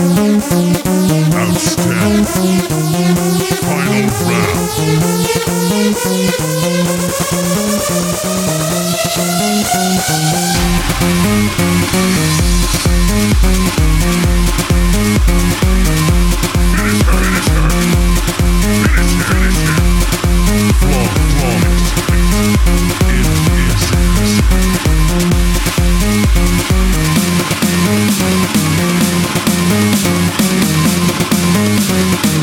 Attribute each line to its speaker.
Speaker 1: Outstep. Final round. Thank you.